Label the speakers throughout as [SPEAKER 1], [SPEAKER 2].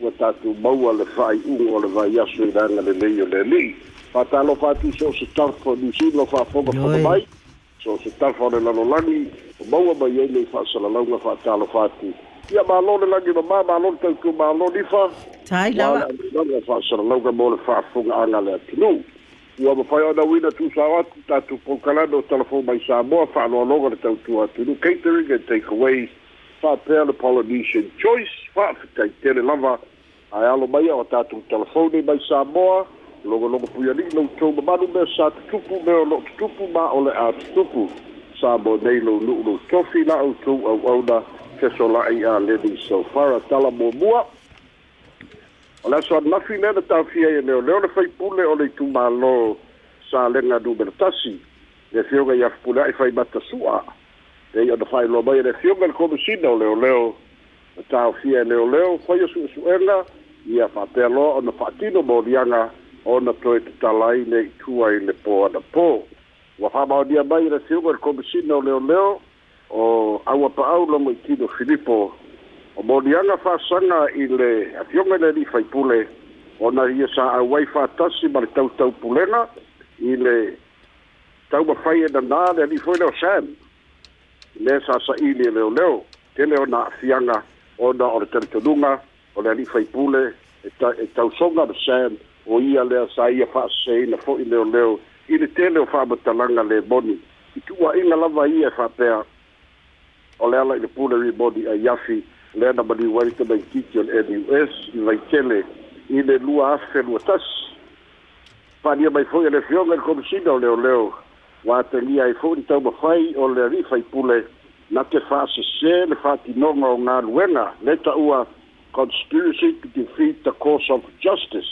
[SPEAKER 1] ua tatou maua le fa'ai'uga o le i lelei o atu so o se tafa o so se tafa o le lalolagi o maua mai ai lei fa'asalalauga fa'atalofa atu ia mālō le lagi mamā mālō le taukiu mālō lifa fa'asalalauga mo le fa'afogaaga le atunū ua mafai ona uina tusao atu tatou o mai sa moa fa'aloaloga le tautua atunū catering and take away whapea le Polynesian Choice, whaafitai tele lava, ai alo mai o tātou telefone mai Samoa, longa longa pui ali, lau tō mamanu mea sā tutupu, mea lo tutupu, mā ole a tutupu, Samoa nei lau nuu lau tofi, la au tō au au na, keso la ai a Lenny Sofara, tala mō mua. O lea soa nafi mea na tāwhia e leo leo na fai pule o lei tū mā lō sā lenga nūmeratasi, le fio gai afpule ai fai matasua. Thank e ona failoa mai elecion ele komisina o leoleo taofia e leoleo fai asuʻesuʻega ia faapealoa ona faatino moliaga ona toe tatalai nei itua i le pō ana pō ua faamaonia mai elecion ele komisina o leoleo o aua paau lomo itino filipo o moliaga faasaga i le afioga i le alii faipule ona ia sa auai faatasi ma le tautau pulega i le taumafai e nanā le alii foi leo sam le sa'asaʻili e leoleo tele ona afiaga ona o le talitonuga o le alii faipule e ta e tausoga le sam o ia lea sa ia fa'aseseina fo'i leoleo i le tele o fa'amatalaga le moni i ina lava ia e fa'apea o le ala i le pule rimoni ai afi lea na maliu ai tana ititi o le nus i vaitele i le lua afe lua tasi fa'alia mai fo'i e le fioga i le komisina o leoleo ua de ai foʻi taumafai o le ali'i faipule na te se le fa'atinoga o galuega le taʻua conspiracy to defeat the cause of justice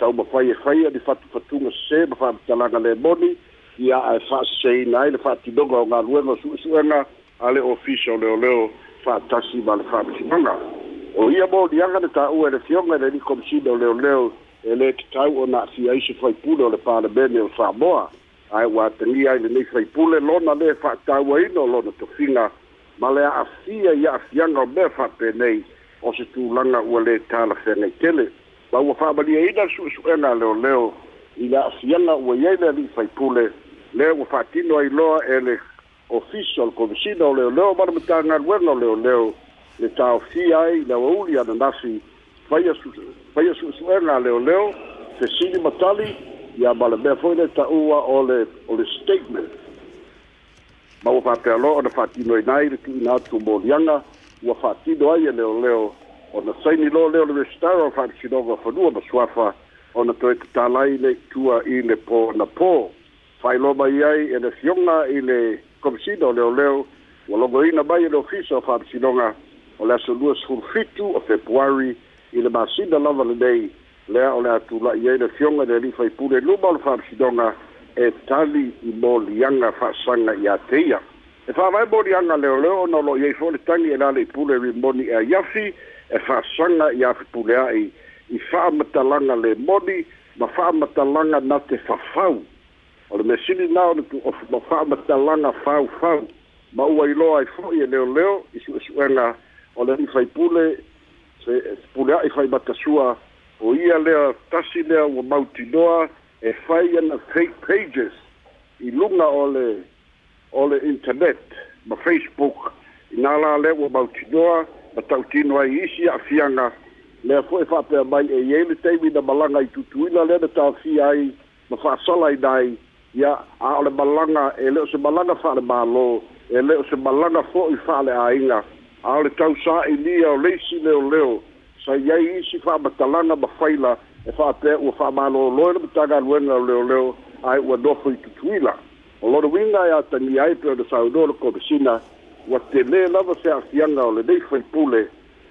[SPEAKER 1] taumafai e faia le fati sesē ma fa'amatalaga lemoni ia ae fa'aseseina ai le fa'atinoga e o galuega o su'esu'ega a le ofisa o leoleo fa'atasi ma le fa'amatinoga o ia moliaga le tā'ua e le fioga le li komisina e o leoleo e lē tatau ona afia ai se faipule o le o ae ua atagia i lenei saipule lona le fa'atauaina o lona tofiga ma le a'afia ia afiaga o mea fa'apenei o se tulaga ua lē talafega i tele ma ua fa'amaliaina su'esu'ega leoleo i le a'afiaga ua iai le ali'i saipule lea ua fa'atino ai loa e le ofisa o le komisina o leoleo ma le matagaluega o leoleo le taofia ai le auauli ananasi faia su'esu'ega a se fesili matali ia male mea foi le taʻua o le o le statement ma ua faapealoa ona faatinoina ai le tuuina atu molianga ua faatino ai e leoleo ona saini lo leo le restar o faamasinoga fanua ma suafa ona toe tatālai le tua i le po na pō failoma i ai e le fioga i le komisina o leoleo ua logoina mai e le ofisa o faamasinoga o le aso lua sefulufitu o februari i le masina lava lenei lea o le atula'i ai le fioga le alifa i pule luma o le fa'amasidoga e tali i moliaga fa'asaga iā te e fa'avae moliaga leoleo ona o lo ai fo'i le tagi e la i pule rimoni e aiafi e fa'asaga iā fepule a'i i langa le moni ma langa na te fafau o le mesili na o le tu'ofi langa fa'amatalaga faufau ma ua i ai fo'i e leoleo i su'esu'ega o le alifa i pule se pule a'i fai matasua o ia lea tasi lea ua mautinoa e fai ana fake pages i luga o le o le internet ma facebook inā la lea ua mautinoa ma tautino ai isi a'afiaga lea fo'i fa'apea e mai e iai le taimi na malaga i tutuina lea na tāfia ai ma fa'asalaina ai ia a o le malaga e le o se malaga fa'ale mālō e le o se malaga fo'i fa'ale'āiga a o le tausā'inia o leisi leoleo sa ia isi fa amatalaga ma faila e fa ape ua fa amaloloi lama tagaluega leoleo ae ua nofo i tutuila o lona uiga e atania ai pe ona saunoa la komisina ua tele lava feafiaga o lenei faipule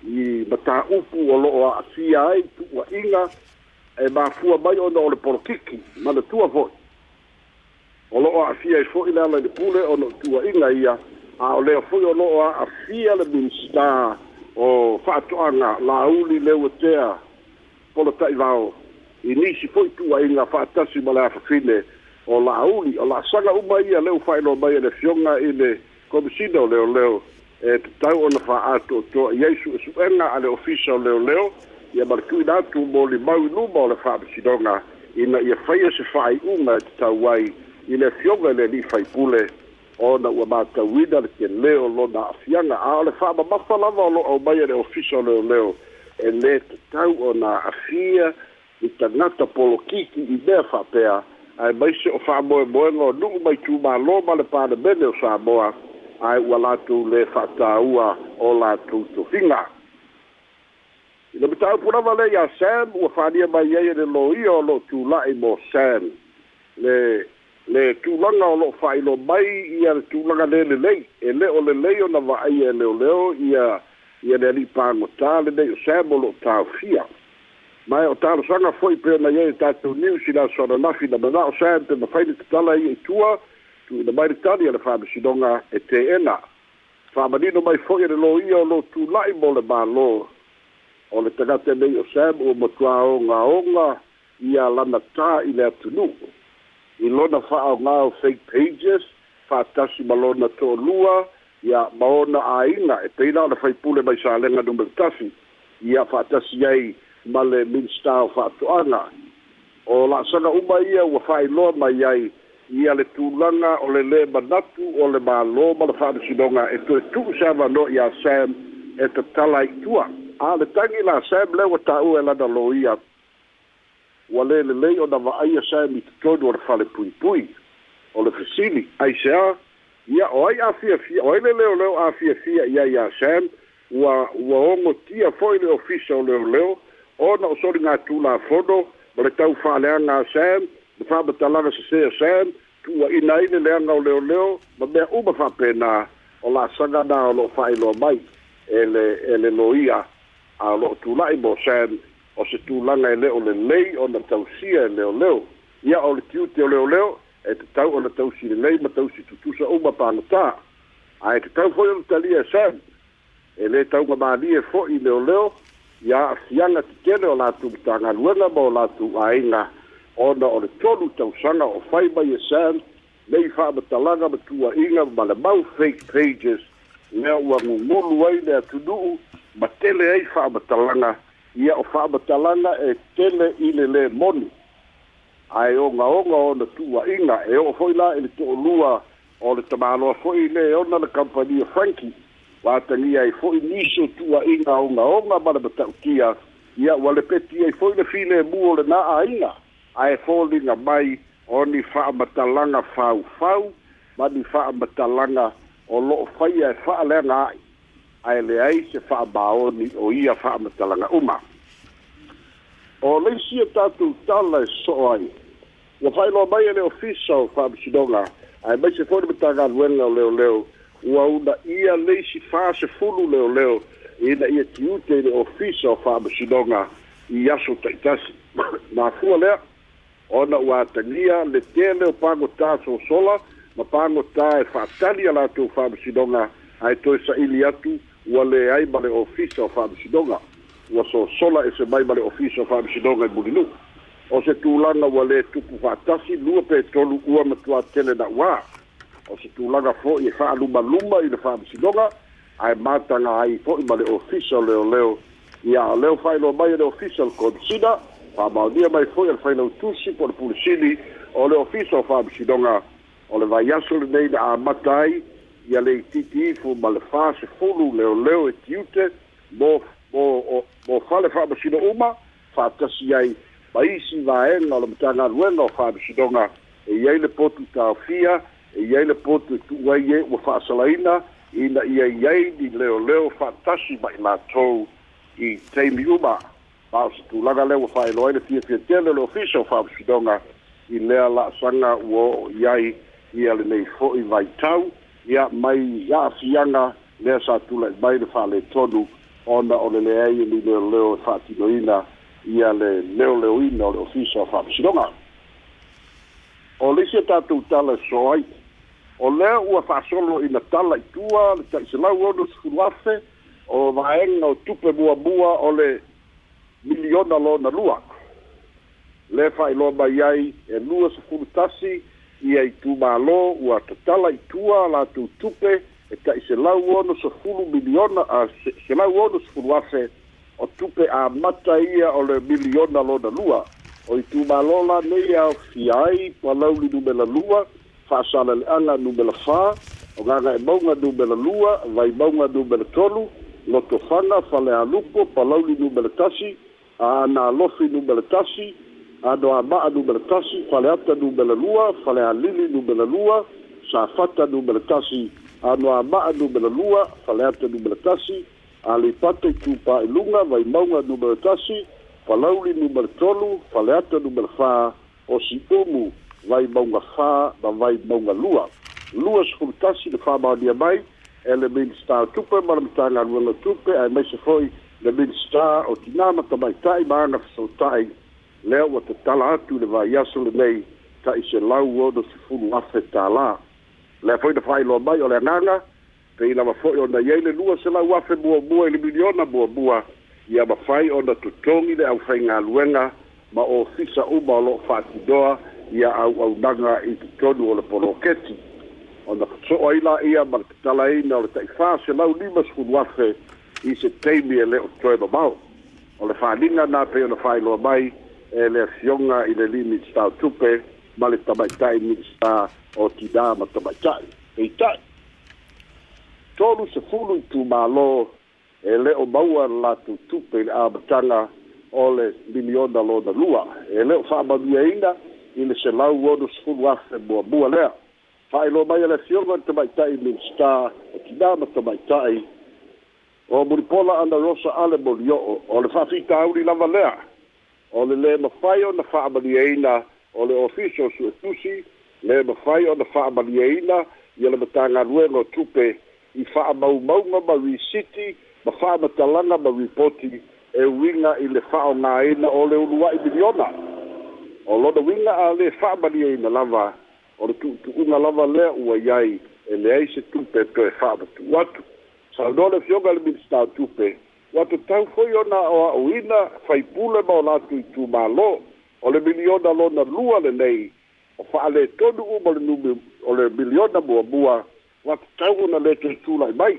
[SPEAKER 1] i mataupu o loo aafia ai tuuaʻiga e mafua mai ona o le polokiki mana tua foʻi o loo aafia ai foʻi le ala i le pule ona tuaʻiga ia a o lea foʻi o loo aafia le minista o fa'atoʻaga lauli leu etea polo taʻivao i nisi fo'i tu tuuaʻiga fa'atasi ma le afafine o lauli o saga uma ia leu fa'ailoa mai e le fioga i le komisina o leoleo e tatau ona fa'atoʻatoa i ai suʻesuʻega a le ofisa o leoleo ia ma le tuuina atu mo li mau i luma o le fa'amasinoga ina ia faia e se fa'ai'uga e tatau ai i le fioga i le ali'i faipule ona ua makauina leke leo lona afiaga a o le fa'amamafa lava o na au mai e le ofisa o leoleo e lē tatau ona afia i tagata polokiki i mea fa'apea ae maise o fa'amoemoega o nu'u mai tumālō ma le palemene o samoa ae ua latou lē fa'atāua o latou tofiga i le mataupu lava le iā sam ua fa'alia mai ai e le lōia o lo'o tula'i mo sam le le tulaga o lo'o fa'ailo mai ia le tulaga lē lelei e lē o lelei ona va'aia e leoleo ia ia le ali'i pagotā lenei o sama o lo'o tāofia mae o talosaga fo'i pe ona iai e tatou niusi la soalanafi na mana'o sa pe mafai le tatala ia itua tu'uina mai le tali a le fa'amasinoga e teena fa'amanino mai fo'i e le lō ia o lou tula'i mo le mālō o le tagata e o sam ua matuāogaoga ia lana tā i le atunuu i lona fa'aogā o fake pages fa'atasi ma lona to'alua ia ma ona āiga e peina ona faipule mai salega numa tafi ia fa'atasi ai ma le minista o fa'ato'aga o la'asaga uma ia ua fa'ailoa mai ai ia le tulaga o le lē manatu o le mālō ma le fa'amasinoga e toe tu'u sa manoa iā sam e tatala aitua a le tagi la sam le ua ta'ua e lana loia ua lelelei ona va'aia sa e mitotonu o le falepuipui o le fesili aisea ia o ai afiafia o ai le afiafia ia iā sam ua ua ogotia fo'i le ofisa o leoleo ona o soliga ma le tau fa'aleaga a sam le fa'amatalaga sesē a sam tu'ua'ina ai le leaga o leoleo ma mea uma fa'apena o la'asaga na o lo'o fa'ailoa mai e le e le loia a o lo'o tula'i mo sam o se tulaga e lē o lelei ona tausia e leoleo ia o le kiute e o leoleo e tatau ona tausi lelei ma tausi tutusa uma pagatā ae tatau fo'i o le talia e sani e lē tauga malie fo'i leoleo ia a'afiaga tekele o latou tagaluega ma o latou aiga ona o le tolu tausaga o fai mai e san lei fa'amatalaga ma tua'iga ma le mau fake pages lea ua gugulu ai le atunu'u ma tele ai fa'amatalaga ia o faamatalaga e tele i le lē moni ae ogaoga ona tuuaʻiga e oo hoʻi la e le toʻolua o le tamāloa hoʻi lē e ona le kampani o franki watagia ai hoʻi niso tuuaʻiga ogaoga ma le mataʻutia ia ua le peti ai hoʻi le filemu o le naaʻaʻiga ae foliga mai o ni faamatalaga faufau ma ni faamatalaga o loo faia e faaleaga aʻi ae leai se fa'amaoni o ia fa'amatalaga uma o leisi e tatou tala e so'o ai ua fa'ailoa mai e le ofisa o fa'amasinoga ae mai se fo'i le matagaluega o leoleo ua una ia leisi fasefulu leoleo ina ia tiute i le ofisa o fa'amasinoga i aso ta'itasi mafua lea ona ua atagia le tele o pagotā sosola ma pagotā e fa'atali a latou fa'amasinoga ae toe sa'ili atu ua leai ma le ofisa o fa'amasinoga ua sosola e mai ma le ofisa o fa'amasinoga i e mulinu o se tulaga ua lē tupu fa'atasi lua petolu ua matua tele na uā o se tulaga fo'i e fa'alumaluma i le fa'amasinoga ae mataga ai fo'i ma le ofisa o leoleo ia o leo fa'ailoa mai e le ofisa o le komisina faamaonia mai fo'i a le failau tusi po le pulisili o le ofisa o fa'amasinoga o le vaiaso lenei na amata ai ia le ititi ifu ma le fasefulu leoleo e tiute mo mo o mo fale fa'amasino uma fa'atasi ai ma isi vaega o le matagaluega o fa'amasinoga e iai le potu taofia e iai le potu e tu'u ai e ua fa'asalaina ina ia iai ni leoleo fa'atasi ma i latou i taimi uma ma o se tulaga lea ua fa'aeloa ai le fiafiatele le ofisa o fa'amasinoga i lea i ai ia mai a'afiaga lea sa tula'i mai le fa'aletonu ona o le leai e lileleo e fa'atinoina ia le leoleoina o le ofisa o fa'amasinoga o le isi o e tatou tala e so ai o lea ua fa'asolo ina tala itua le ta'iselau ono sefulu afe o vaega o tupe muamua o le miliona lona lua le fa'ailoa mai ai e lua sefulu tasi ia i tumālō ua tatala i tua la tupe e taʻi selau ono sefulu miliona a selau ono sefulu afe o tupe amata ia o le miliona lona lua o i tumālō lanei aofia ai lua numela fā o gaga e mauga lua vai mauga numela tolu lotofaga falealupo palauli numela tasi a ana alofi numela tasi adoa ma'a numele tasi faleata numele lua falealili numele lua safata numele tasi anoa ma'a numele lua faleata numele tasi alipata ilunga, tupailuga vaimauga numele tasi falauli numele tolu faleata numele fā o si umu vaimauga fā ma maunga lua lua sefulu tasi fa ba mai ele le minista tupe ma le matagaluega tupe ae maise fo'i le minista o tinā matamaita'i ma aga lea ua tatala atu le vaiaso lenei taʻiselau ona sefulu afe tālā lea foi na faailoa mai o le agaga pei lava fo'i ona iai le lua selau afe muamua i le miliona muamua ia mafai ona totogi le aufaigaluega ma ofisa uma o lo'o fa'atinoa ia au'aunaga i totonu o le poloketi ona so'o ai la ia ma le tatalaina o le taʻifā selau lima sefulu afe i se taimi e lē o toe mamao o le fāliga na pei ona faailoa mai e le afioga i le li minista ma le tamaitaʻi minista o tinā ma tamaitaʻi peitaʻi tolu sefulu i tumālō e lē o maua latou tupe i le amataga o le miliona lona lua e lē o fa'amanueina i le selau ono sefulu afe muamua lea fa'ailo mai e le afioga le tamaitaʻi minista o tinā ma tamaitaʻi o mulipola ana rosa ale molio'o o le fa'afitauli lava lea o le lē mafai ona fa'amaliaina o le official suʻetusi lē mafai ona fa'amaliaina ia le matagaluega o tupe i fa'amaumauga ma reciti ma fa'amatalaga ma ripoti e uiga i le fa'aogāina o le uluai miliona o lona uiga a lē fa'amaliaina lava o le tu'utu'uga lava lea ua iai e leai se tupe toe fa'amatu atu saunoa le fioga le minista o tupe ua tatau hoi ona o a'uina faipule ma o latui tumālō o le miliona lona lua lenei o fa'aletonu uma le numi o le miliona muamua ua tatau ona lē tetula'i mai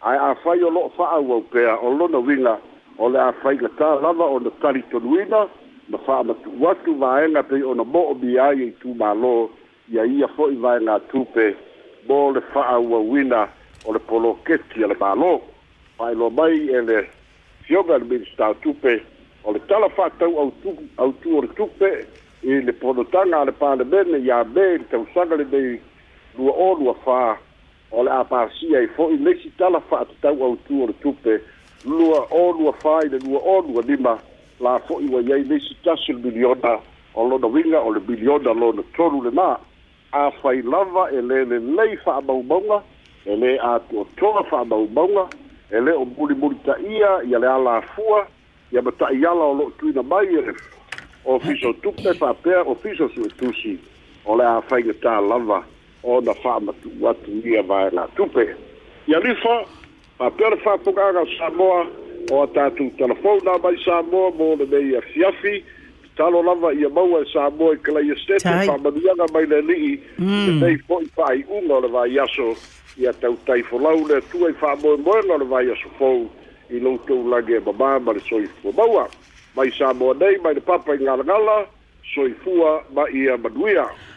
[SPEAKER 1] ae afai o lo'o fa'auau pea o lona uiga o le afai le tālava ona talitonuina ma fa'amatu'u atu vaega pei ona mo'omia ai i tumālō ia ia fo'i vaega tupe mo le fa'auauina o le poloketi a le mālō whaelo mai ele le fioga le tupe o le tala whātau au, tu, au tu o le tupe e le ponotanga a le ben iā me i le de le nei lua o lua whā o le a pāsia i le lesi tala whātau au tu o tupe lua o lua fa i lua o lua lima la i wa iai lesi tasi le miliona o lona winga o le miliona lona tonu le mā a whai lava e le le lei whaamaumauga e le a tuatoa whaamaumauga e le o muri ia ia le ala ia ma ia la o lo tuina mai e o fiso tupe fa pea o fiso o le a fainga ta lava o na fa ma tu watu ia vai la tupe ia lifa ma pera fa pukaga Samoa o tatu telefona mai Samoa mo le mei a fiafi talo lava ia maua e Samoa i kalaia stete fa manuanga mai le lii le mm. mei po i pa i unga o le vai aso ia tautai folau le atua i mo o le vai aso fou i loutou lage e mamā ma le soifua maua mai sa moa nei mai le papa i ngala galagala soifua ma ia manuia